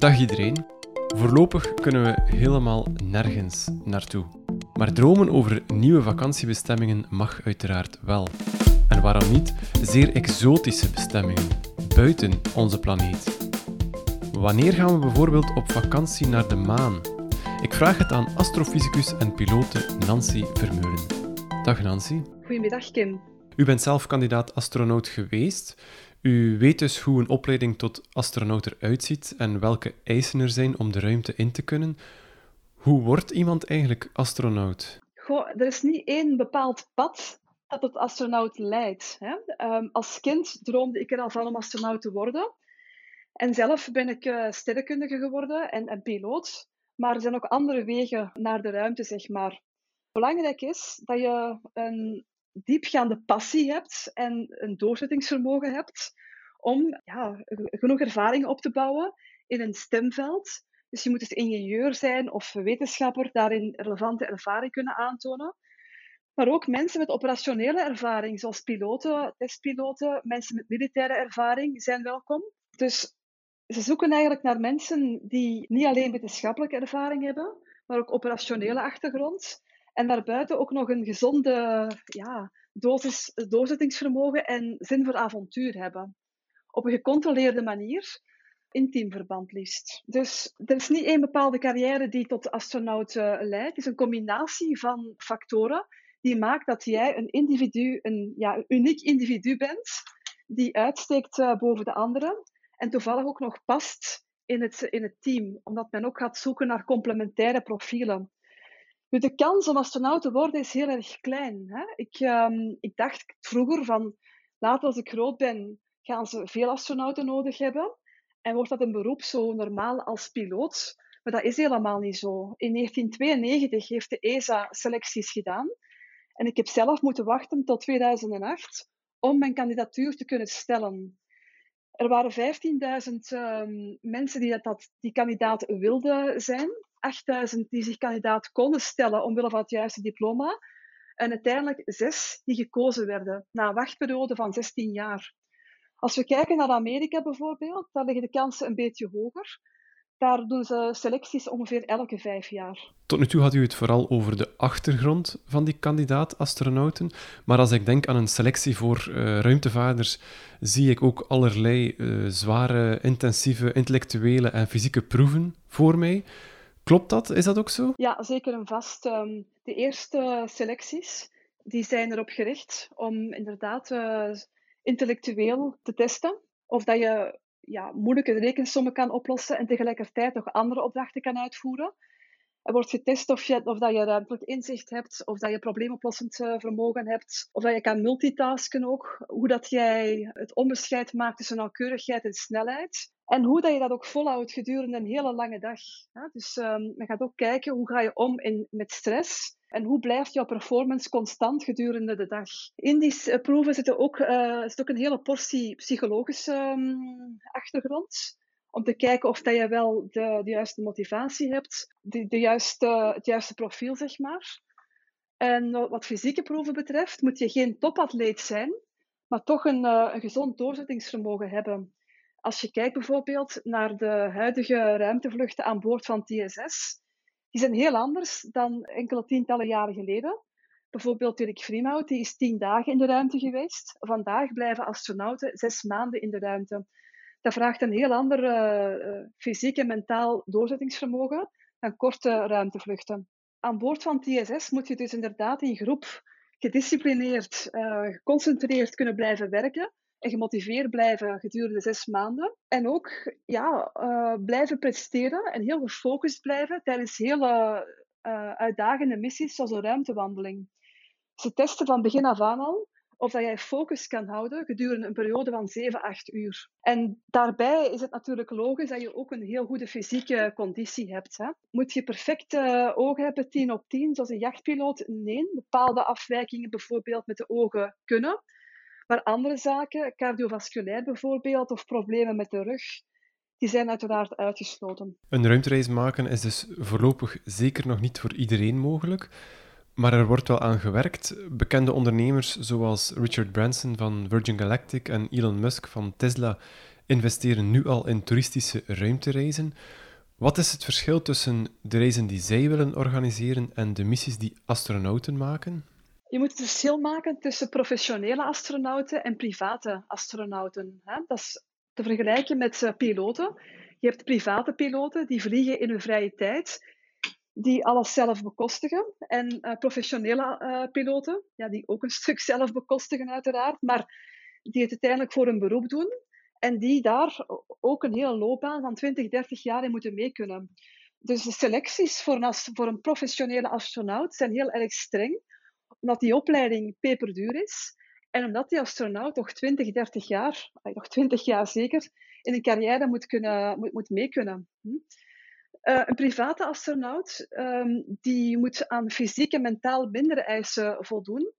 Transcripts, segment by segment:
Dag iedereen. Voorlopig kunnen we helemaal nergens naartoe. Maar dromen over nieuwe vakantiebestemmingen mag uiteraard wel. En waarom niet zeer exotische bestemmingen buiten onze planeet? Wanneer gaan we bijvoorbeeld op vakantie naar de maan? Ik vraag het aan astrofysicus en pilote Nancy Vermeulen. Dag Nancy. Goedemiddag Kim. U bent zelf kandidaat astronaut geweest. U weet dus hoe een opleiding tot astronaut eruit ziet en welke eisen er zijn om de ruimte in te kunnen. Hoe wordt iemand eigenlijk astronaut? Goh, er is niet één bepaald pad dat het astronaut leidt. Hè? Um, als kind droomde ik er al van om astronaut te worden. En zelf ben ik uh, sterrenkundige geworden en, en piloot. Maar er zijn ook andere wegen naar de ruimte, zeg maar. Belangrijk is dat je een diepgaande passie hebt en een doorzettingsvermogen hebt om ja, genoeg ervaring op te bouwen in een stemveld. Dus je moet dus ingenieur zijn of wetenschapper, daarin relevante ervaring kunnen aantonen. Maar ook mensen met operationele ervaring, zoals piloten, testpiloten, mensen met militaire ervaring zijn welkom. Dus ze zoeken eigenlijk naar mensen die niet alleen wetenschappelijke ervaring hebben, maar ook operationele achtergrond. En daarbuiten ook nog een gezonde ja, dosis doorzettingsvermogen en zin voor avontuur hebben. Op een gecontroleerde manier, in teamverband liefst. Dus er is niet één bepaalde carrière die tot astronaut leidt. Het is een combinatie van factoren die maakt dat jij een individu, een ja, uniek individu bent, die uitsteekt uh, boven de anderen en toevallig ook nog past in het, in het team, omdat men ook gaat zoeken naar complementaire profielen. Nu, de kans om astronaut te worden is heel erg klein. Hè? Ik, um, ik dacht vroeger van, later als ik groot ben, gaan ze veel astronauten nodig hebben. En wordt dat een beroep zo normaal als piloot? Maar dat is helemaal niet zo. In 1992 heeft de ESA selecties gedaan. En ik heb zelf moeten wachten tot 2008 om mijn kandidatuur te kunnen stellen. Er waren 15.000 um, mensen die, dat, die kandidaat wilden zijn. 8000 die zich kandidaat konden stellen omwille van het juiste diploma. En uiteindelijk zes die gekozen werden na een wachtperiode van 16 jaar. Als we kijken naar Amerika bijvoorbeeld, daar liggen de kansen een beetje hoger. Daar doen ze selecties ongeveer elke vijf jaar. Tot nu toe had u het vooral over de achtergrond van die kandidaat-astronauten. Maar als ik denk aan een selectie voor uh, ruimtevaarders, zie ik ook allerlei uh, zware, intensieve intellectuele en fysieke proeven voor mij. Klopt dat? Is dat ook zo? Ja, zeker en vast. Um, de eerste selecties die zijn erop gericht om inderdaad uh, intellectueel te testen of dat je ja, moeilijke rekensommen kan oplossen en tegelijkertijd nog andere opdrachten kan uitvoeren. Er wordt getest of, je, of dat je ruimtelijk inzicht hebt, of dat je probleemoplossend uh, vermogen hebt, of dat je kan multitasken ook. Hoe dat jij het onderscheid maakt tussen nauwkeurigheid en snelheid. En hoe dat je dat ook volhoudt gedurende een hele lange dag. Dus um, men gaat ook kijken hoe ga je om in, met stress en hoe blijft jouw performance constant gedurende de dag. In die uh, proeven zit, ook, uh, ook een hele portie psychologische um, achtergrond. Om te kijken of dat je wel de, juiste motivatie hebt, de, de juiste, het juiste profiel, zeg maar. En wat fysieke proeven betreft, moet je geen topatleet zijn, maar toch een, uh, een gezond doorzettingsvermogen hebben. Als je kijkt bijvoorbeeld naar de huidige ruimtevluchten aan boord van TSS, die zijn heel anders dan enkele tientallen jaren geleden. Bijvoorbeeld Dirk Vriemhout, die is tien dagen in de ruimte geweest. Vandaag blijven astronauten zes maanden in de ruimte. Dat vraagt een heel ander uh, fysiek en mentaal doorzettingsvermogen dan korte ruimtevluchten. Aan boord van TSS moet je dus inderdaad in groep gedisciplineerd, uh, geconcentreerd kunnen blijven werken en gemotiveerd blijven gedurende zes maanden. En ook ja, uh, blijven presteren en heel gefocust blijven tijdens hele uh, uitdagende missies zoals een ruimtewandeling. Ze testen van begin af aan al of dat jij focus kan houden gedurende een periode van 7, 8 uur. En daarbij is het natuurlijk logisch dat je ook een heel goede fysieke conditie hebt. Hè. Moet je perfecte uh, ogen hebben, 10 op 10, zoals een jachtpiloot? Nee, bepaalde afwijkingen bijvoorbeeld met de ogen kunnen. Maar andere zaken, cardiovasculair bijvoorbeeld, of problemen met de rug, die zijn uiteraard uitgesloten. Een ruimtereis maken is dus voorlopig zeker nog niet voor iedereen mogelijk. Maar er wordt wel aan gewerkt. Bekende ondernemers zoals Richard Branson van Virgin Galactic en Elon Musk van Tesla investeren nu al in toeristische ruimtereizen. Wat is het verschil tussen de reizen die zij willen organiseren en de missies die astronauten maken? Je moet het verschil maken tussen professionele astronauten en private astronauten. Dat is te vergelijken met eh, piloten. Je hebt private piloten die vliegen in hun vrije tijd, die alles zelf bekostigen. En uh, professionele uh, piloten, ja, die ook een stuk zelf bekostigen uiteraard, maar die het uiteindelijk voor hun beroep doen. En die daar ook een hele loopbaan van 20, 30 jaar in moeten mee kunnen. Dus de selecties voor een, voor een professionele astronaut zijn heel erg streng, omdat die opleiding peperduur is. En omdat die astronaut nog 20, 30 jaar, nog 20 jaar zeker, in een carrière moet, kunnen, moet, moet mee kunnen. Hm? Uh, een private astronaut um, die moet aan fysiek en mentaal mindere eisen voldoen,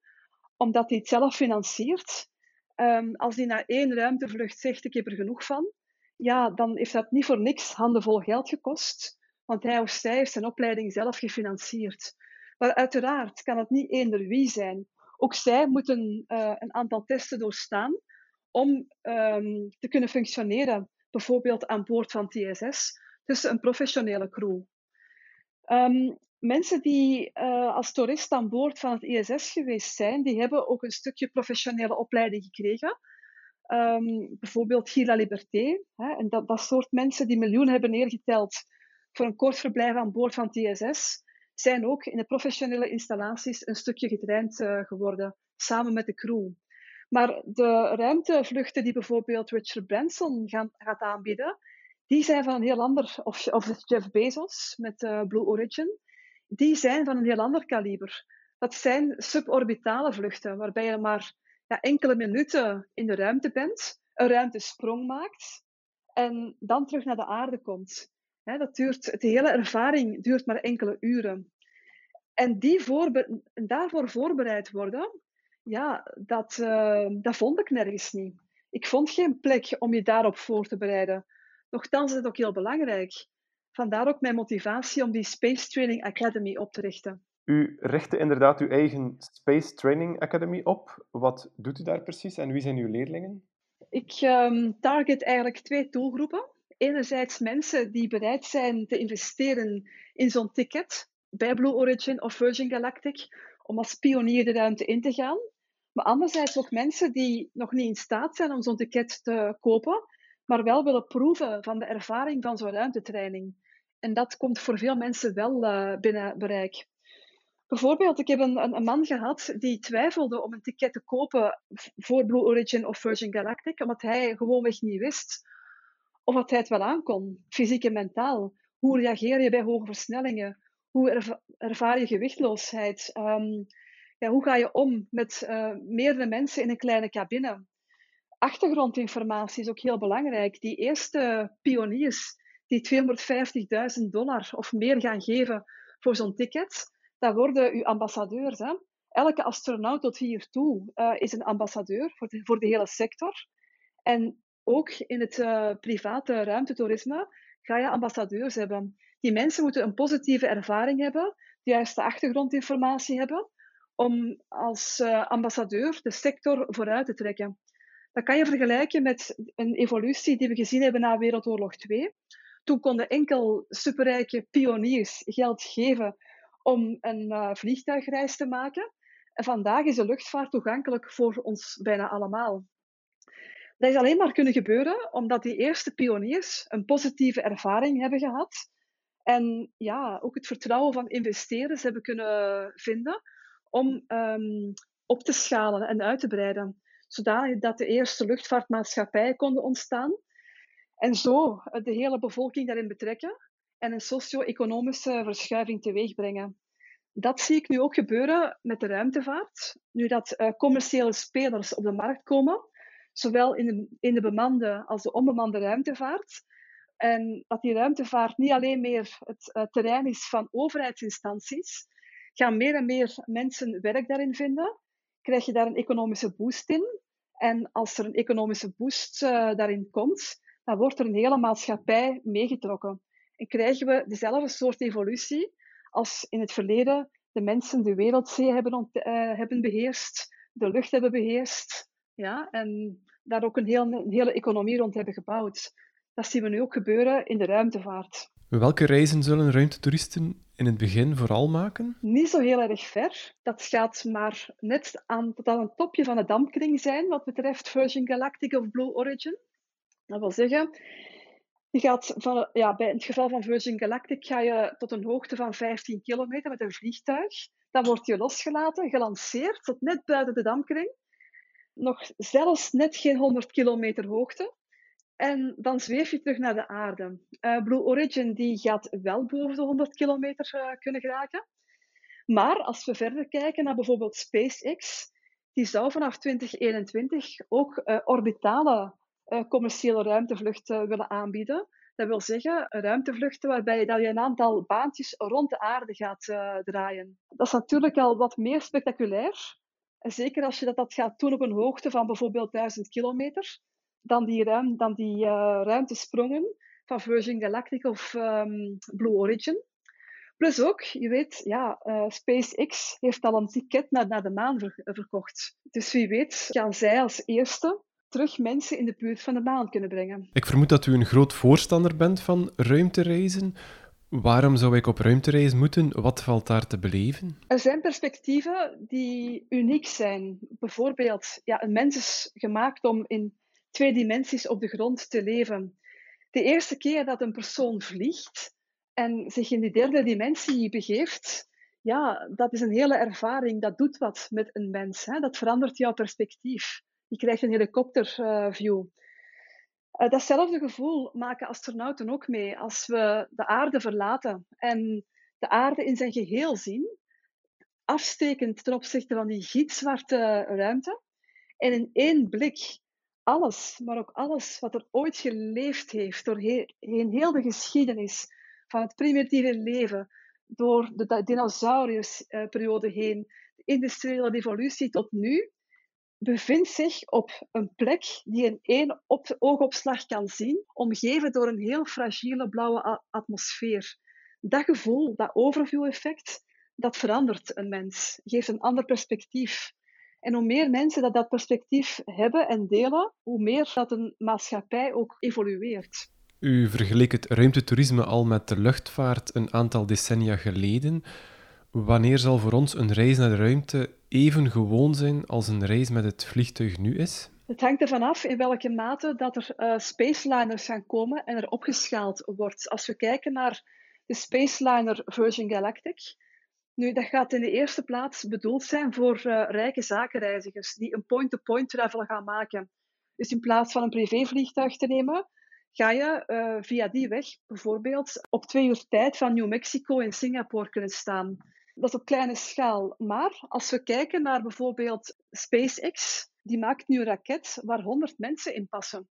omdat hij het zelf financiert. Um, als hij na één ruimtevlucht zegt: Ik heb er genoeg van, ja, dan heeft dat niet voor niks handenvol geld gekost, want hij of zij heeft zijn opleiding zelf gefinancierd. Maar uiteraard kan het niet eender wie zijn. Ook zij moeten uh, een aantal testen doorstaan om um, te kunnen functioneren, bijvoorbeeld aan boord van TSS, tussen een professionele crew. Um, mensen die uh, als toerist aan boord van het ISS geweest zijn, die hebben ook een stukje professionele opleiding gekregen. Um, bijvoorbeeld Gila Liberté. Hè, en dat, dat soort mensen die miljoenen hebben neergeteld voor een kort verblijf aan boord van TSS, zijn ook in de professionele installaties een stukje getraind uh, geworden, samen met de crew. Maar de ruimtevluchten die bijvoorbeeld Richard Branson gaat aanbieden, die zijn van een heel ander, of, of Jeff Bezos met uh, Blue Origin, die zijn van een heel ander kaliber. Dat zijn suborbitale vluchten, waarbij je maar ja, enkele minuten in de ruimte bent, een ruimtesprong maakt en dan terug naar de aarde komt. dat duurt, de hele ervaring duurt maar enkele uren. En die voorbe daarvoor voorbereid worden, ja, dat, uh, dat vond ik nergens niet. Ik vond geen plek om je daarop voor te bereiden. Nochtans is het ook heel belangrijk. Vandaar ook mijn motivatie om die Space Training Academy op te richten. U richtte inderdaad uw eigen Space Training Academy op. Wat doet u daar precies en wie zijn uw leerlingen? Ik um, target eigenlijk twee doelgroepen. Enerzijds mensen die bereid zijn te investeren in zo'n ticket bij Blue Origin of Virgin Galactic om als pionier de ruimte in te gaan. Maar anderzijds ook mensen die nog niet in staat zijn om zo'n ticket te kopen, maar wel willen proeven van de ervaring van zo'n ruimtetraining. En dat komt voor veel mensen wel uh, binnen bereik. Bijvoorbeeld, ik heb een, een, man gehad die twijfelde om een ticket te kopen voor Blue Origin of Virgin Galactic, omdat hij gewoonweg niet wist of dat hij het wel aankon, fysiek en mentaal. Hoe reageer je bij hoge versnellingen? Hoe ervaar je gewichtloosheid? Um, ja, hoe ga je om met uh, meerdere mensen in een kleine cabine? Achtergrondinformatie is ook heel belangrijk. Die eerste pioniers die 250.000 dollar of meer gaan geven voor zo'n ticket, dat worden uw ambassadeurs. Hè? Elke astronaut tot hiertoe uh, is een ambassadeur voor de, voor de hele sector. En ook in het uh, private ruimtetoerisme ga je ambassadeurs hebben. Die mensen moeten een positieve ervaring hebben, de juiste achtergrondinformatie hebben, om als uh, ambassadeur de sector vooruit te trekken. Dat kan je vergelijken met een evolutie die we gezien hebben na Wereldoorlog 2. Toen konden enkel superrijke pioniers geld geven om een uh, vliegtuigreis te maken. En vandaag is de luchtvaart toegankelijk voor ons bijna allemaal. Dat is alleen maar kunnen gebeuren omdat die eerste pioniers een positieve ervaring hebben gehad. En ja, ook het vertrouwen van investeerders hebben kunnen vinden om um, op te schalen en uit te breiden. Zodat de eerste luchtvaartmaatschappijen konden ontstaan. En zo de hele bevolking daarin betrekken en een socio-economische verschuiving teweeg brengen. Dat zie ik nu ook gebeuren met de ruimtevaart. Nu dat uh, commerciële spelers op de markt komen, zowel in de, in de bemande als de onbemande ruimtevaart. En dat die ruimtevaart niet alleen meer het uh, terrein is van overheidsinstanties, gaan meer en meer mensen werk daarin vinden. Krijg je daar een economische boost in. En als er een economische boost uh, daarin komt, dan wordt er een hele maatschappij meegetrokken. En krijgen we dezelfde soort evolutie als in het verleden de mensen de wereldzee hebben, uh, hebben beheerst, de lucht hebben beheerst. Ja, en daar ook een, heel, een hele economie rond hebben gebouwd. Dat zien we nu ook gebeuren in de ruimtevaart. Welke reizen zullen ruimtetoeristen in het begin vooral maken? Niet zo heel erg ver. Dat gaat maar net aan, tot aan het topje van de dampkring zijn, wat betreft Virgin Galactic of Blue Origin. Dat wil zeggen, je gaat van, ja, bij het geval van Virgin Galactic ga je tot een hoogte van 15 kilometer met een vliegtuig. Dan word je losgelaten, gelanceerd tot net buiten de dampkring. Nog zelfs net geen 100 kilometer hoogte. En dan zweef je terug naar de aarde. Uh, Blue Origin die gaat wel boven de 100 kilometer uh, kunnen geraken. Maar als we verder kijken naar bijvoorbeeld SpaceX, die zou vanaf 2021 ook uh, orbitale commerciële ruimtevluchten willen aanbieden. Dat wil zeggen ruimtevluchten waarbij dat je een aantal baantjes rond de aarde gaat draaien. Dat is natuurlijk al wat meer spectaculair. Zeker als je dat, dat gaat doen op een hoogte van bijvoorbeeld 1000 kilometer dan die, ruim, dan die uh, ruimtesprongen van Virgin Galactic of um, Blue Origin. Plus ook, je weet, ja, uh, SpaceX heeft al een ticket naar, naar de maan ver, verkocht. Dus wie weet gaan zij als eerste terug mensen in de buurt van de maan kunnen brengen. Ik vermoed dat u een groot voorstander bent van ruimtereizen. Waarom zou ik op ruimtereis moeten? Wat valt daar te beleven? Er zijn perspectieven die uniek zijn. Bijvoorbeeld, ja, een mens is gemaakt om in twee dimensies op de grond te leven. De eerste keer dat een persoon vliegt en zich in die derde dimensie begeeft, ja, dat is een hele ervaring. Dat doet wat met een mens. Hè? Dat verandert jouw perspectief. Je krijgt een helikopterview. Uh, datzelfde gevoel maken astronauten ook mee als we de aarde verlaten en de aarde in zijn geheel zien, afstekend ten opzichte van die gitzwarte ruimte. En in één blik alles, maar ook alles wat er ooit geleefd heeft doorheen heel de geschiedenis van het primitieve leven, door de dinosauriusperiode heen, de industriële revolutie tot nu, bevindt zich op een plek die in één op oogopslag kan zien, omgeven door een heel fragiele blauwe atmosfeer. Dat gevoel, dat overview-effect, dat verandert een mens, geeft een ander perspectief. En hoe meer mensen dat, dat perspectief hebben en delen, hoe meer dat een maatschappij ook evolueert. U vergeleek het ruimtetoerisme al met de luchtvaart een aantal decennia geleden. Wanneer zal voor ons een reis naar de ruimte even gewoon zijn als een reis met het vliegtuig nu is? Het hangt ervan af in welke mate dat er uh, spaceliners gaan komen en er opgeschaald wordt. Als we kijken naar de spaceliner Virgin Galactic, nu, dat gaat in de eerste plaats bedoeld zijn voor uh, rijke zakenreizigers die een point-to-point travel gaan maken. Dus in plaats van een privévliegtuig te nemen, ga je uh, via die weg bijvoorbeeld op twee uur tijd van New Mexico in Singapore kunnen staan. Dat is op kleine schaal. Maar als we kijken naar bijvoorbeeld SpaceX, die maakt nu een raket waar 100 mensen in passen.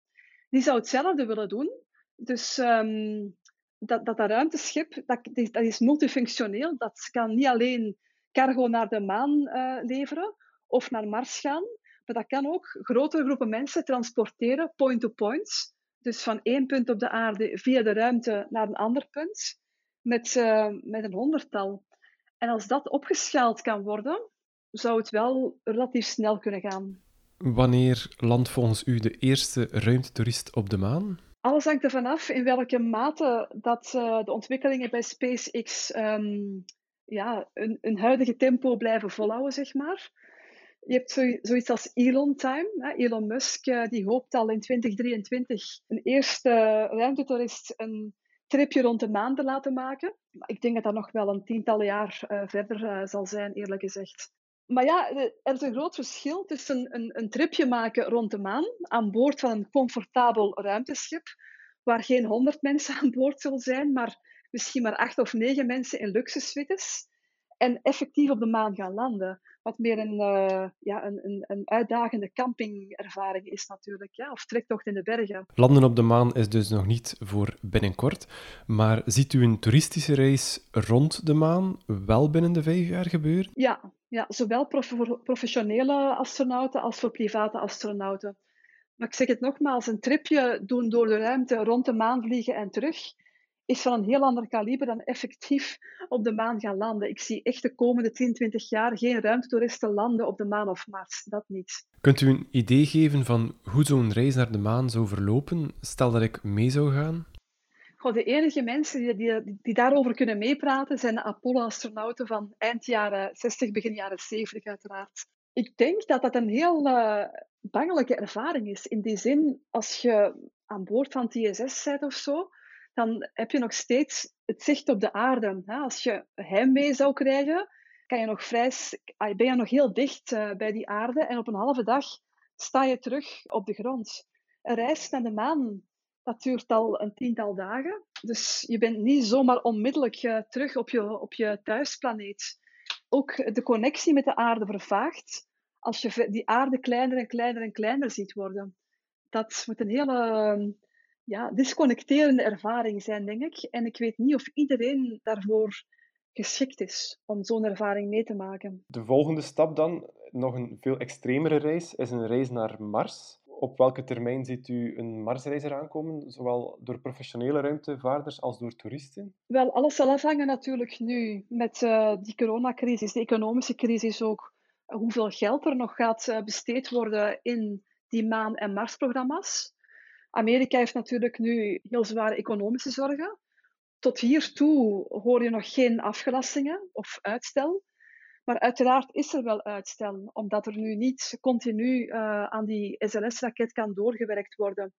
Die zou hetzelfde willen doen. Dus um, dat, dat, dat ruimteschip dat, dat is multifunctioneel. Dat kan niet alleen cargo naar de maan uh, leveren of naar Mars gaan, maar dat kan ook grotere groepen mensen transporteren, point-to-point. Dus van één punt op de aarde via de ruimte naar een ander punt, met, uh, met een honderdtal. En als dat opgeschaald kan worden, zou het wel relatief snel kunnen gaan. Wanneer landt volgens u de eerste ruimtetoerist op de maan? Alles hangt ervan af in welke mate dat uh, de ontwikkelingen bij SpaceX um, ja, een, een huidige tempo blijven volhouden, zeg maar. Je hebt zo, zoiets als Elon Time. Hè? Elon Musk uh, die hoopt al in 2023 een eerste ruimtetoerist een tripje rond de maan te laten maken. Maar ik denk dat dat nog wel een tiental jaar uh, verder zal zijn, eerlijk gezegd. Maar ja, er is een groot verschil tussen een, een tripje maken rond de maan aan boord van een comfortabel ruimteschip, waar geen honderd mensen aan boord zullen zijn, maar misschien maar acht of negen mensen in luxe suites, en effectief op de maan gaan landen. Wat meer een, uh, ja, een, een, een, uitdagende campingervaring is natuurlijk, ja, of trektocht in de bergen. Landen op de maan is dus nog niet voor binnenkort, maar ziet u een toeristische reis rond de maan wel binnen de vijf jaar gebeuren? Ja, ja zowel voor professionele astronauten als voor private astronauten. Maar ik zeg het nogmaals, een tripje doen door de ruimte, rond de maan vliegen en terug, is van een heel ander kaliber dan effectief op de maan gaan landen. Ik zie echt de komende 10, 20 jaar geen ruimtetoeristen landen op de maan of Mars. Dat niet. Kunt u een idee geven van hoe zo'n reis naar de maan zou verlopen? Stel dat ik mee zou gaan? Goh, de enige mensen die, die, die daarover kunnen meepraten zijn de Apollo-astronauten van eind jaren 60, begin jaren 70 uiteraard. Ik denk dat dat een heel uh, bangelijke ervaring is. In die zin, als je aan boord van TSS bent of zo, dan heb je nog steeds het zicht op de aarde. Als je heimwee zou krijgen, kan je nog ben je nog heel dicht uh, bij die aarde en op een halve dag sta je terug op de grond. Een reis naar de maan, dat duurt al een tiental dagen. Dus je bent niet zomaar onmiddellijk uh, terug op je, op je thuisplaneet. Ook de connectie met de aarde vervaagt als je die aarde kleiner en kleiner en kleiner ziet worden. Dat moet een hele ja, disconnecterende ervaring zijn, denk ik. En ik weet niet of iedereen daarvoor geschikt is om zo'n ervaring mee te maken. De volgende stap dan, nog een veel extremere reis, is een reis naar Mars. Op welke termijn ziet u een Marsreis eraan komen, zowel door professionele ruimtevaarders als door toeristen? Wel, alles zal afhangen natuurlijk nu met uh, die coronacrisis, de economische crisis ook, hoeveel geld er nog gaat uh, besteed worden in die maan- en Marsprogramma's. Amerika heeft natuurlijk nu heel zware economische zorgen. Tot hiertoe hoor je nog geen afgelastingen of uitstel. Maar uiteraard is er wel uitstel, omdat er nu niet continu uh, aan die SLS-raket kan doorgewerkt worden.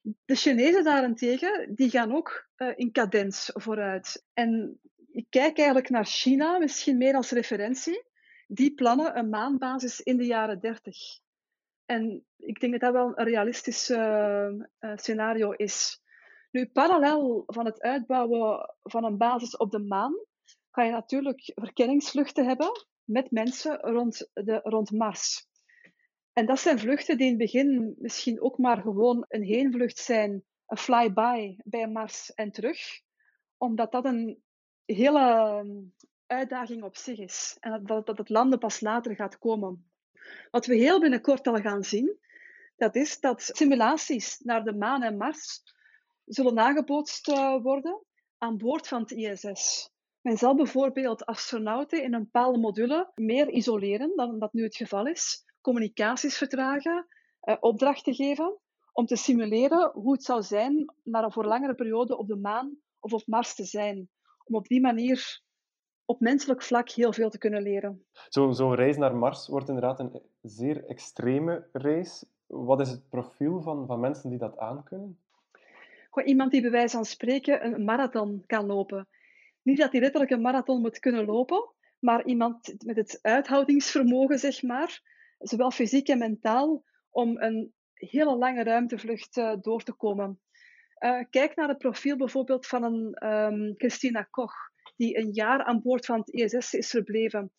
De Chinezen daarentegen, die gaan ook uh, in cadens vooruit. En ik kijk eigenlijk naar China, misschien meer als referentie. Die plannen een maanbasis in de jaren 30. En ik denk dat dat wel een realistisch uh, scenario is. Nu, parallel van het uitbouwen van een basis op de maan, ga je natuurlijk verkenningsvluchten hebben met mensen rond, de, rond Mars. En dat zijn vluchten die in het begin misschien ook maar gewoon een heenvlucht zijn, een flyby bij Mars en terug, omdat dat een hele ehm, uitdaging op zich is en dat, dat het landen pas later gaat komen. Wat we heel binnenkort al gaan zien, dat is dat simulaties naar de maan en Mars zullen nagebootst eh, worden aan boord van het ISS. Men zal bijvoorbeeld astronauten in een bepaalde module meer isoleren dan dat nu het geval is, communicaties vertragen, eh, opdrachten geven, om te simuleren hoe het zou zijn naar een voor langere periode op de maan of op Mars te zijn. Om op die manier op menselijk vlak heel veel te kunnen leren. Zo'n zo reis naar Mars wordt inderdaad een zeer extreme reis. Wat is het profiel van, van mensen die dat aankunnen? Gewoon iemand die bij wijze van spreken een marathon kan lopen. Niet dat hij letterlijk een marathon moet kunnen lopen, maar iemand met het uithoudingsvermogen, zeg maar, zowel fysiek en mentaal, om een hele lange ruimtevlucht uh, door te komen. Uh, kijk naar het profiel bijvoorbeeld van een um, Christina Koch die een jaar aan boord van het ISS is verbleven.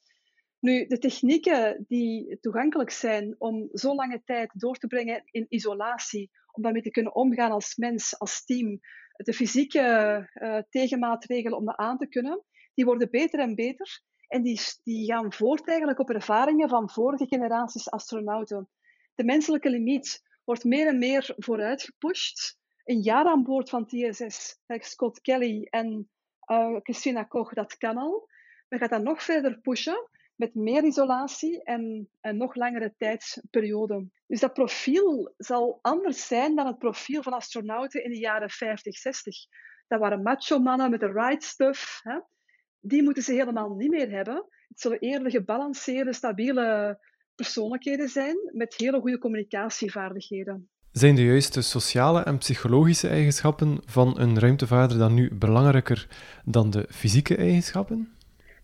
Nu, de technieken die toegankelijk zijn om zo lange tijd door te brengen in isolatie, om daarmee te kunnen omgaan als mens, als team, de fysieke uh, tegenmaatregelen om dat aan te kunnen, die worden beter en beter. En die, die gaan voort eigenlijk op ervaringen van vorige generaties astronauten. De menselijke limiet wordt meer en meer vooruit gepusht. Een jaar aan boord van TSS, Scott Kelly en uh, Christina Koch, dat kan al. Men gaat dat nog verder pushen met meer isolatie en een nog langere tijdsperiode. Dus dat profiel zal anders zijn dan het profiel van astronauten in de jaren 50, 60. Dat waren macho-mannen met de right stuff. Hè. Die moeten ze helemaal niet meer hebben. Het zullen eerder gebalanceerde, stabiele persoonlijkheden zijn met hele goede communicatievaardigheden. Zijn de juiste sociale en psychologische eigenschappen van een ruimtevaarder dan nu belangrijker dan de fysieke eigenschappen?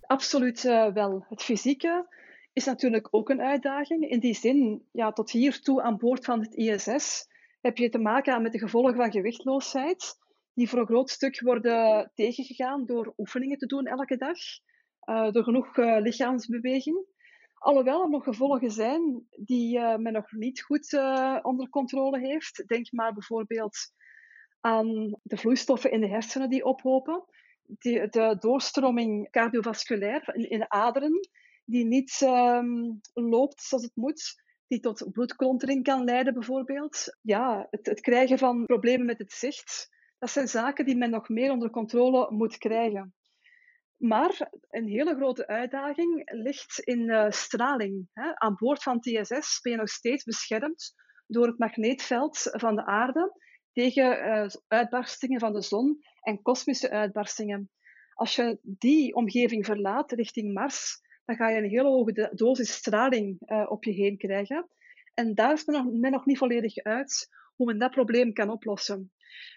Absoluut uh, wel. Het fysieke is natuurlijk ook een uitdaging. In die zin, ja, tot hiertoe aan boord van het ISS heb je te maken met de gevolgen van gewichtloosheid, die voor een groot stuk worden tegengegaan door oefeningen te doen elke dag, uh, door genoeg uh, lichaamsbeweging. Alhoewel er nog gevolgen zijn die uh, men nog niet goed uh, onder controle heeft. Denk maar bijvoorbeeld aan de vloeistoffen in de hersenen die ophopen. Die, de doorstroming cardiovasculair in, de aderen, die niet um, loopt zoals het moet. Die tot bloedklontering kan leiden bijvoorbeeld. Ja, het, het krijgen van problemen met het zicht. Dat zijn zaken die men nog meer onder controle moet krijgen. Maar een hele grote uitdaging ligt in uh, straling. Hè. Aan boord van TSS ben je nog steeds beschermd door het magneetveld van de aarde tegen uh, uitbarstingen van de zon en kosmische uitbarstingen. Als je die omgeving verlaat richting Mars, dan ga je een hele hoge dosis straling uh, op je heen krijgen. En daar is nog, men nog niet volledig uit hoe men dat probleem kan oplossen.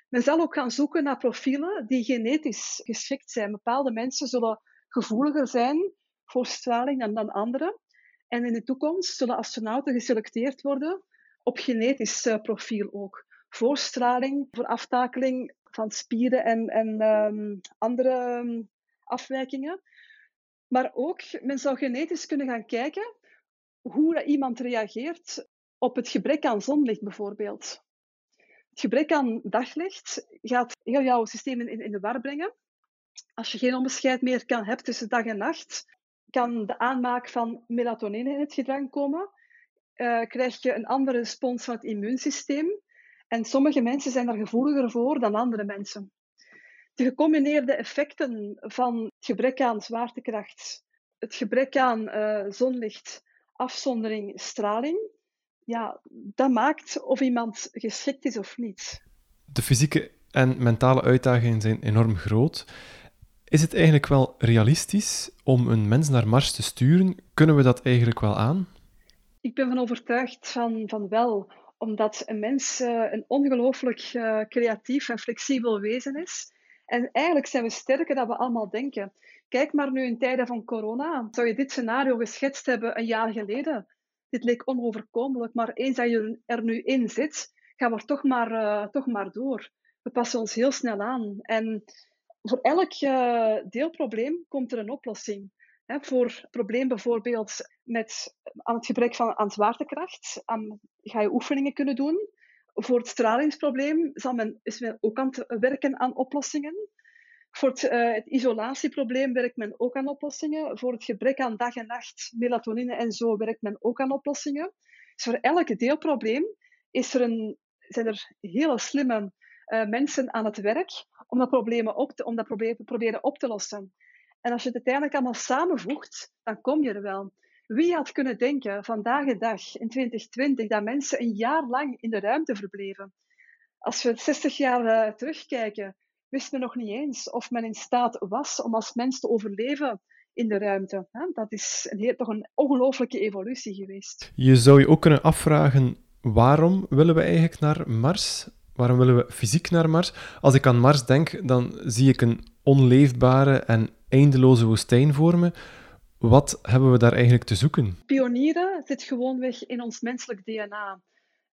Men zal ook gaan zoeken naar profielen die genetisch geschikt zijn. Bepaalde mensen zullen gevoeliger zijn voor straling dan, dan anderen. En in de toekomst zullen astronauten geselecteerd worden op genetisch uh, profiel ook. Voor straling, voor aftakeling van spieren en, en um, andere um, afwijkingen. Maar ook, men zou genetisch kunnen gaan kijken hoe iemand reageert op het gebrek aan zonlicht bijvoorbeeld. Gebrek aan daglicht gaat heel jouw systeem in, in de war brengen. Als je geen onderscheid meer kan hebben tussen dag en nacht, kan de aanmaak van melatonine in het gedrang komen. Uh, krijg je een andere respons van het immuunsysteem. En sommige mensen zijn daar gevoeliger voor dan andere mensen. De gecombineerde effecten van het gebrek aan zwaartekracht, het gebrek aan uh, zonlicht, afzondering, straling, ja, dat maakt of iemand geschikt is of niet. De fysieke en mentale uitdagingen zijn enorm groot. Is het eigenlijk wel realistisch om een mens naar Mars te sturen? Kunnen we dat eigenlijk wel aan? Ik ben van overtuigd van, van wel, omdat een mens uh, een ongelooflijk uh, creatief en flexibel wezen is. En eigenlijk zijn we sterker dan we allemaal denken. Kijk maar nu in tijden van corona. Zou je dit scenario geschetst hebben een jaar geleden? Dit leek onoverkomelijk, maar eens dat je er nu in zit, gaan we toch maar, uh, toch maar door. We passen ons heel snel aan. En voor elk uh, deelprobleem komt er een oplossing. He, voor probleem bijvoorbeeld met aan het gebrek van aan zwaartekracht, ga je oefeningen kunnen doen. Voor het stralingsprobleem zal men, is men ook aan het werken aan oplossingen. Voor het, uh, het, isolatieprobleem werkt men ook aan oplossingen. Voor het gebrek aan dag en nacht, melatonine en zo, werkt men ook aan oplossingen. Dus voor elk deelprobleem is er een, zijn er hele slimme uh, mensen aan het werk om dat, op te, om dat probleem, proberen op te lossen. En als je het uiteindelijk allemaal samenvoegt, dan kom je er wel. Wie had kunnen denken vandaag de dag, in 2020, dat mensen een jaar lang in de ruimte verbleven? Als we 60 jaar uh, terugkijken, wisten nog niet eens of men in staat was om als mens te overleven in de ruimte. Dat is een heel, toch een ongelooflijke evolutie geweest. Je zou je ook kunnen afvragen, waarom willen we eigenlijk naar Mars? Waarom willen we fysiek naar Mars? Als ik aan Mars denk, dan zie ik een onleefbare en eindeloze woestijn voor me. Wat hebben we daar eigenlijk te zoeken? Pionieren zit gewoonweg in ons menselijk DNA.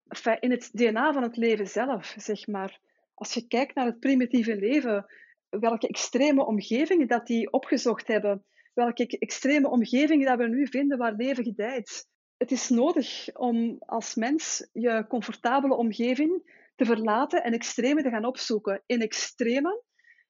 Enfin, in het DNA van het leven zelf, zeg maar als je kijkt naar het primitieve leven, welke extreme omgevingen dat die opgezocht hebben, welke extreme omgevingen dat we nu vinden waar leven gedijt. Het is nodig om als mens je comfortabele omgeving te verlaten en extreme te gaan opzoeken. In extreme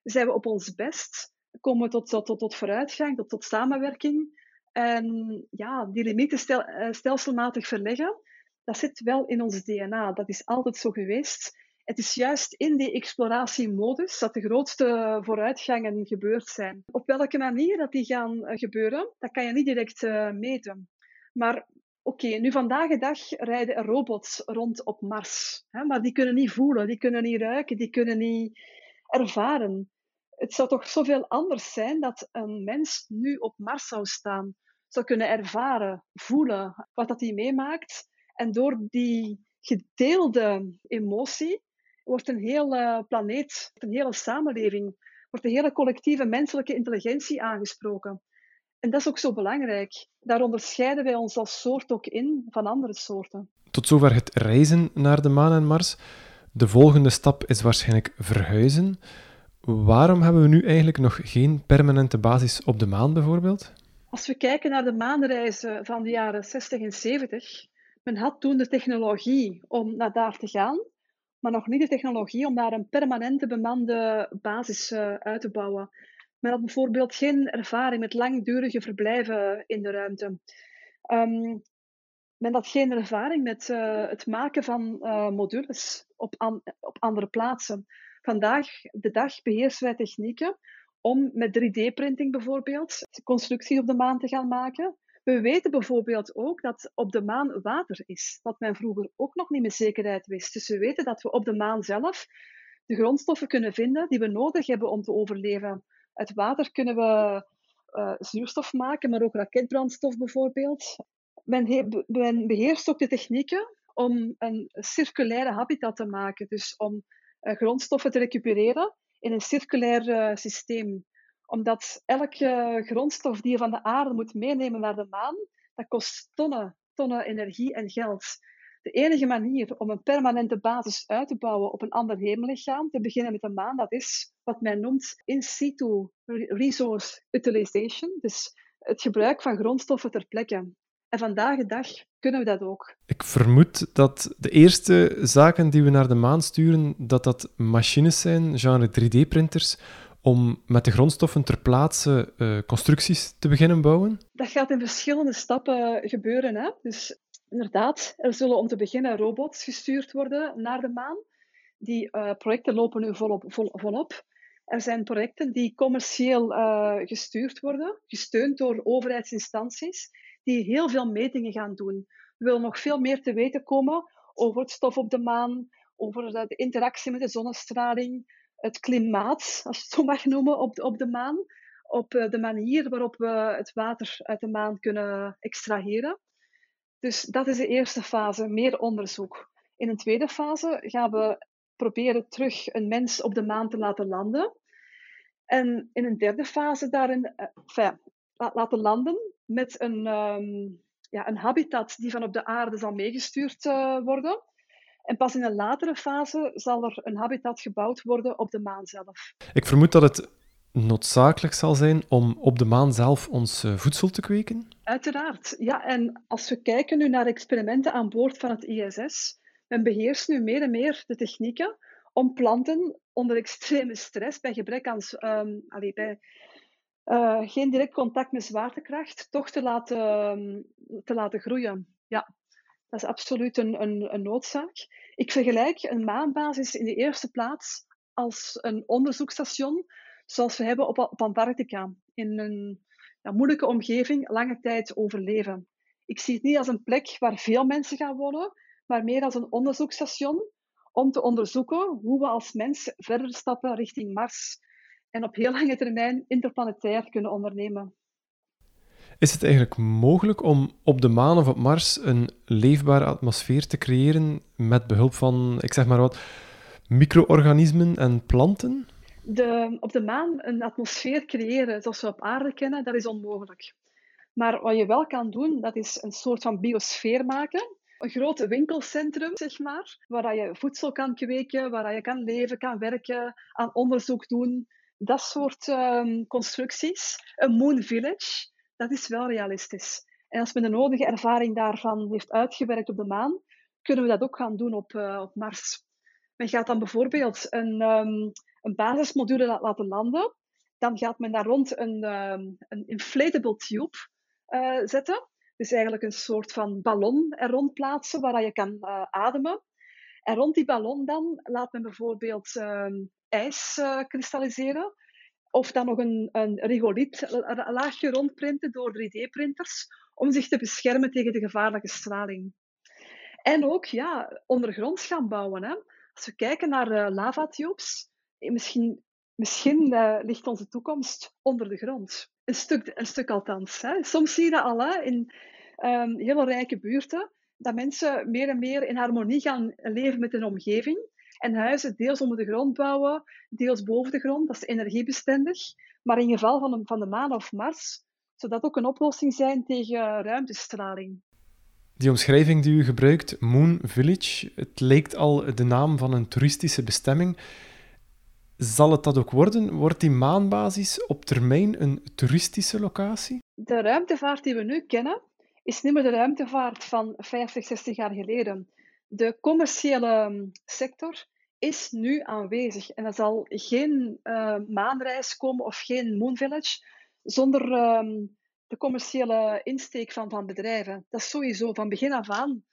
zijn we op ons best, komen we tot, tot, tot vooruitgang, tot, tot samenwerking. En ja, die limieten stel, eh, stelselmatig verleggen, dat zit wel in ons DNA. Dat is altijd zo geweest. Het is juist in die exploratiemodus dat de grootste vooruitgangen gebeurd zijn. Op welke manier dat die gaan eh, gebeuren, dat kan je niet direct uh, meten. Maar oké, nu vandaag de dag rijden er robots rond op Mars. Hè, maar die kunnen niet voelen, die kunnen niet ruiken, die kunnen niet ervaren. Het zou toch zoveel anders zijn dat een mens nu op Mars zou staan, zou kunnen ervaren, voelen wat dat hij meemaakt. En door die gedeelde emotie wordt een hele planeet, een hele samenleving, wordt een hele collectieve menselijke intelligentie aangesproken. En dat is ook zo belangrijk. Daar onderscheiden wij ons als soort ook in van andere soorten. Tot zover het reizen naar de maan en Mars. De volgende stap is waarschijnlijk verhuizen. Waarom hebben we nu eigenlijk nog geen permanente basis op de maan bijvoorbeeld? Als we kijken naar de maanreizen van de jaren 60 en 70, men had toen de technologie om naar daar te gaan, maar nog niet de technologie om daar een permanente bemande basis uh, uit te bouwen. Men had bijvoorbeeld geen ervaring met langdurige verblijven in de ruimte. Um, men had geen ervaring met uh, het maken van uh, modules op, op andere plaatsen. Vandaag de dag beheersen wij technieken om met 3D-printing bijvoorbeeld constructies op de maan te gaan maken. We weten bijvoorbeeld ook dat op de maan water is, wat men vroeger ook nog niet met zekerheid wist. Dus we weten dat we op de maan zelf de grondstoffen kunnen vinden die we nodig hebben om te overleven. Uit water kunnen we uh, zuurstof maken, maar ook raketbrandstof bijvoorbeeld. Men, men, beheerst ook de technieken om een circulaire habitat te maken, dus om uh, grondstoffen te recupereren in een circulair uh, systeem. Omdat elke grondstof die je van de aarde moet meenemen naar de maan, dat kost tonnen, tonnen energie en geld. De enige manier om een permanente basis uit te bouwen op een ander hemellichaam, te beginnen met de maan, dat is wat men noemt in situ resource utilization. Dus het gebruik van grondstoffen ter plekke. En vandaag de dag kunnen we dat ook. Ik vermoed dat de eerste zaken die we naar de maan sturen, dat dat machines zijn, genre 3D-printers, om met de grondstoffen ter plaatse uh, constructies te beginnen bouwen? Dat gaat in verschillende stappen gebeuren. Hè? Dus inderdaad, er zullen om te beginnen robots gestuurd worden naar de maan. Die uh, projecten lopen nu volop, vol. Er zijn projecten die commercieel uh, gestuurd worden, gesteund door overheidsinstanties, die heel veel metingen gaan doen. We willen nog veel meer te weten komen over het stof op de maan, over de interactie met de zonnestraling, het klimaat, als je het zo mag noemen, op de, op de maan, op eh, de manier waarop we het water uit de maan kunnen extraheren. Dus dat is de eerste fase, meer onderzoek. In een tweede fase gaan we proberen terug een mens op de maan te laten landen. En in een derde fase daarin eh, laten landen met een, um, ja, een habitat die van op de aarde zal meegestuurd uh, worden. En pas in een latere fase zal er een habitat gebouwd worden op de maan zelf. Ik vermoed dat het noodzakelijk zal zijn om op de maan zelf ons uh, voedsel te kweken? Uiteraard, ja. En als we kijken nu naar experimenten aan boord van het ISS, men beheerst nu meer en meer de technieken om planten onder extreme stress, bij gebrek aan, um, allee, bij uh, geen direct contact met zwaartekracht, toch te laten, um, te laten groeien. Ja, dat is absoluut een, een, een noodzaak. Ik vergelijk een maanbasis in de eerste plaats als een onderzoeksstation, zoals we hebben op, op Antarctica. In een ja, moeilijke omgeving, lange tijd overleven. Ik zie het niet als een plek waar veel mensen gaan wonen, maar meer als een onderzoeksstation om te onderzoeken hoe we als mens verder stappen richting Mars en op heel lange termijn interplanetair kunnen ondernemen. Is het eigenlijk mogelijk om op de maan of op Mars een leefbare atmosfeer te creëren met behulp van, ik zeg maar wat, micro-organismen en planten? De, op de maan een atmosfeer creëren zoals we op aarde kennen, dat is onmogelijk. Maar wat je wel kan doen, dat is een soort van biosfeer maken. Een groot winkelcentrum, zeg maar, waar je voedsel kan kweken, waar je kan leven, kan werken, aan onderzoek doen. Dat soort um, constructies. Een moon village, dat is wel realistisch. En als men de nodige ervaring daarvan heeft uitgewerkt op de maan, kunnen we dat ook gaan doen op, uh, op Mars. Men gaat dan bijvoorbeeld een, um, een basismodule laten landen. Dan gaat men daar rond een, um, een inflatable tube uh, zetten. Dus eigenlijk een soort van ballon er rond plaatsen waar je kan uh, ademen. En rond die ballon dan laat men bijvoorbeeld um, ijs kristalliseren. Of dan nog een, een laagje rondprinten door 3D-printers om zich te beschermen tegen de gevaarlijke straling. En ook ja, ondergronds gaan bouwen. Hè. Als we kijken naar uh, lavatubes, eh, misschien, misschien uh, ligt onze toekomst onder de grond. Een stuk, een stuk althans. Hè. Soms zie je dat al hè, in um, hele rijke buurten, dat mensen meer en meer in harmonie gaan leven met hun omgeving. En huizen deels onder de grond bouwen, deels boven de grond. Dat is energiebestendig. Maar in geval van de, van de maan of Mars, zou dat ook een oplossing zijn tegen ruimtestraling. Die omschrijving die u gebruikt, Moon Village, het lijkt al de naam van een toeristische bestemming. Zal het dat ook worden? Wordt die maanbasis op termijn een toeristische locatie? De ruimtevaart die we nu kennen, is niet meer de ruimtevaart van 50, 60 jaar geleden. De commerciële mm, sector is nu aanwezig en er zal geen uh, maanreis komen of geen Moon Village zonder uh, de commerciële insteek van, van bedrijven. Dat is sowieso van begin af aan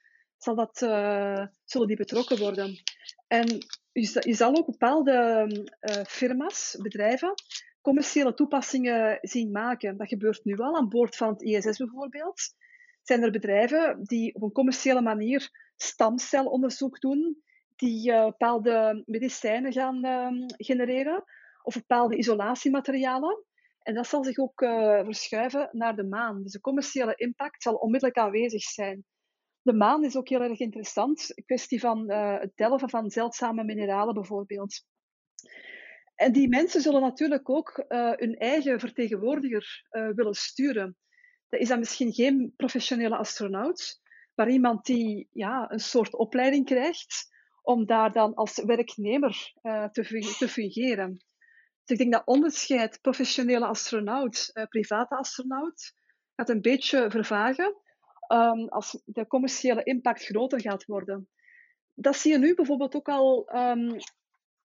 zal dat, uh, zullen die betrokken worden. En je, zal ook bepaalde uh, firma's, bedrijven, commerciële toepassingen zien maken. Dat gebeurt nu al aan boord van het ISS bijvoorbeeld. Zijn er bedrijven die op een commerciële manier stamcelonderzoek doen, die uh, bepaalde medicijnen gaan uh, genereren of bepaalde isolatiematerialen. En dat zal zich ook uh, verschuiven naar de maan. Dus de commerciële impact zal onmiddellijk aanwezig zijn. De maan is ook heel erg interessant. Een kwestie van uh, het delven van zeldzame mineralen bijvoorbeeld. En die mensen zullen natuurlijk ook hun eigen vertegenwoordiger willen sturen. Dat is dan misschien geen professionele astronaut, maar iemand die ja, een soort opleiding krijgt om daar dan als werknemer te, te fungeren. Dus ik denk dat onderscheid professionele astronaut, uh, private astronaut, gaat een beetje vervagen um, als de commerciële impact groter gaat worden. Dat zie je nu bijvoorbeeld ook al um,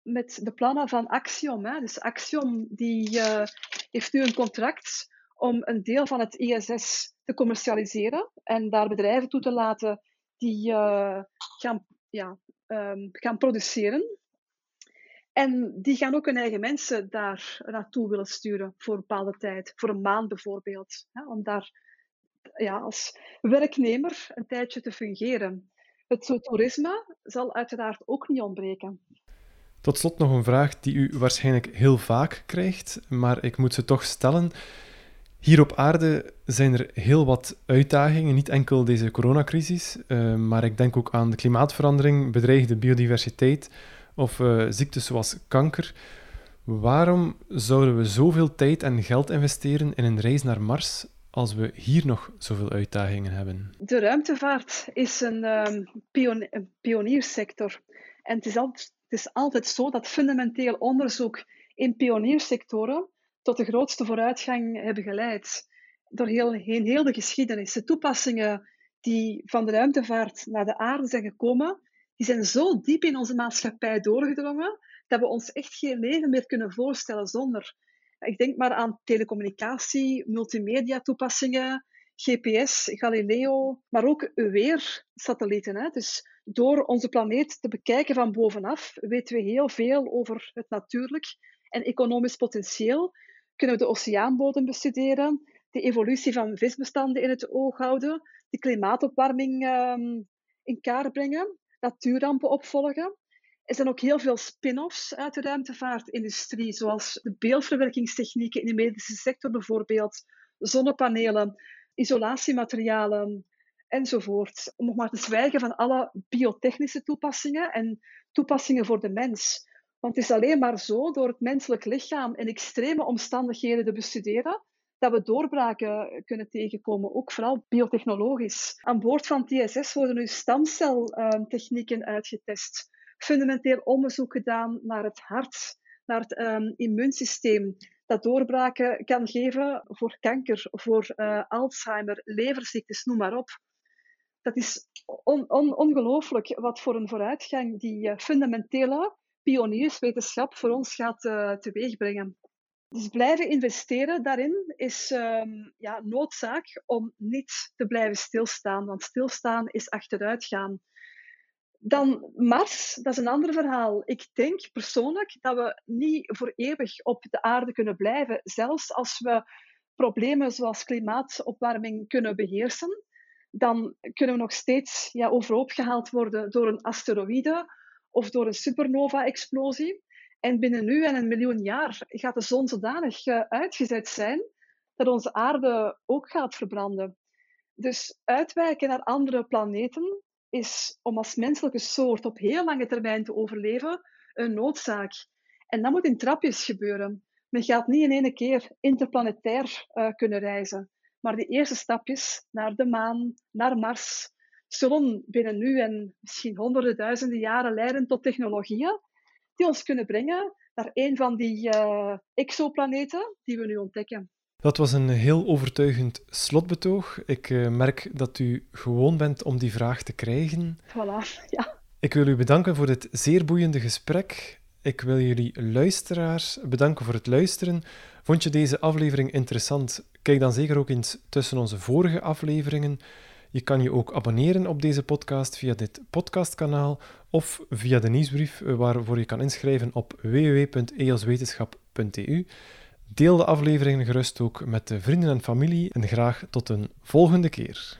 met de plannen van Axiom. Hè. Dus Axiom die, uh, heeft nu een contract om een deel van het ISS te commercialiseren en daar bedrijven toe te laten die uh, gaan, ja, um, gaan produceren en die gaan ook hun eigen mensen daar naartoe willen sturen voor een bepaalde tijd, voor een maand bijvoorbeeld, om daar ja, als werknemer een tijdje te fungeren. Het toerisme zal uiteraard ook niet ontbreken. Tot slot nog een vraag die u waarschijnlijk heel vaak krijgt, maar ik moet ze toch stellen. Hier op aarde zijn er heel wat uitdagingen, niet enkel deze coronacrisis, uh, maar ik denk ook aan de klimaatverandering, bedreigde biodiversiteit, of uh, ziektes zoals kanker. Waarom zouden we zoveel tijd en geld investeren in een reis naar Mars als we hier nog zoveel uitdagingen hebben? De ruimtevaart is een, um, pioniersector. En het is, altijd, het is altijd zo dat fundamenteel onderzoek in pioniersectoren tot de grootste vooruitgang hebben geleid. Door heel, heen, heel de geschiedenis. De toepassingen die van de ruimtevaart naar de aarde zijn gekomen, die zijn zo diep in onze maatschappij doorgedrongen dat we ons echt geen leven meer kunnen voorstellen zonder. Ik denk maar aan telecommunicatie, multimedia toepassingen, GPS, Galileo, maar ook weersatellieten. Dus door onze planeet te bekijken van bovenaf weten we heel veel over het natuurlijk en economisch potentieel. Kunnen we de oceaanbodem bestuderen, de evolutie van visbestanden in het oog houden, de klimaatopwarming um, in kaart brengen natuurrampen opvolgen. Er zijn ook heel veel spin-offs uit de ruimtevaartindustrie, zoals de beeldverwerkingstechnieken in de medische sector bijvoorbeeld, zonnepanelen, isolatiematerialen enzovoort. Om nog maar te zwijgen van alle biotechnische toepassingen en toepassingen voor de mens. Want het is alleen maar zo, door het menselijk lichaam in extreme omstandigheden te bestuderen, dat we doorbraken kunnen tegenkomen, ook vooral biotechnologisch. Aan boord van TSS worden nu stamceltechnieken uitgetest, fundamenteel onderzoek gedaan naar het hart, naar het um, immuunsysteem, dat doorbraken kan geven voor kanker, voor uh, Alzheimer, leverziektes, noem maar op. Dat is on on ongelooflijk wat voor een vooruitgang die uh, fundamentele pionierswetenschap voor ons gaat uh, teweegbrengen. Dus blijven investeren daarin is um, ja, noodzaak om niet te blijven stilstaan, want stilstaan is achteruitgaan. Dan Mars, dat is een ander verhaal. Ik denk persoonlijk dat we niet voor eeuwig op de aarde kunnen blijven, zelfs als we problemen zoals klimaatopwarming kunnen beheersen. Dan kunnen we nog steeds ja, overhoop gehaald worden door een asteroïde of door een supernova-explosie. En binnen nu en een miljoen jaar gaat de zon zodanig uh, uitgezet zijn dat onze aarde ook gaat verbranden. Dus uitwijken naar andere planeten is om als menselijke soort op heel lange termijn te overleven een noodzaak. En dat moet in trapjes gebeuren. Men gaat niet in één keer interplanetair uh, kunnen reizen. Maar de eerste stapjes naar de maan, naar Mars, zullen binnen nu en misschien honderden duizenden jaren leiden tot technologieën die ons kunnen brengen naar een van die uh, exoplaneten die we nu ontdekken. Dat was een heel overtuigend slotbetoog. Ik uh, merk dat u gewoon bent om die vraag te krijgen. Voilà, ja. Ik wil u bedanken voor dit zeer boeiende gesprek. Ik wil jullie luisteraars bedanken voor het luisteren. Vond je deze aflevering interessant? Kijk dan zeker ook eens tussen onze vorige afleveringen. Je kan je ook abonneren op deze podcast via dit podcastkanaal of via de nieuwsbrief eh, waarvoor je kan inschrijven op www.eoswetenschap.eu. Deel de afleveringen gerust ook met de vrienden en familie en graag tot een volgende keer.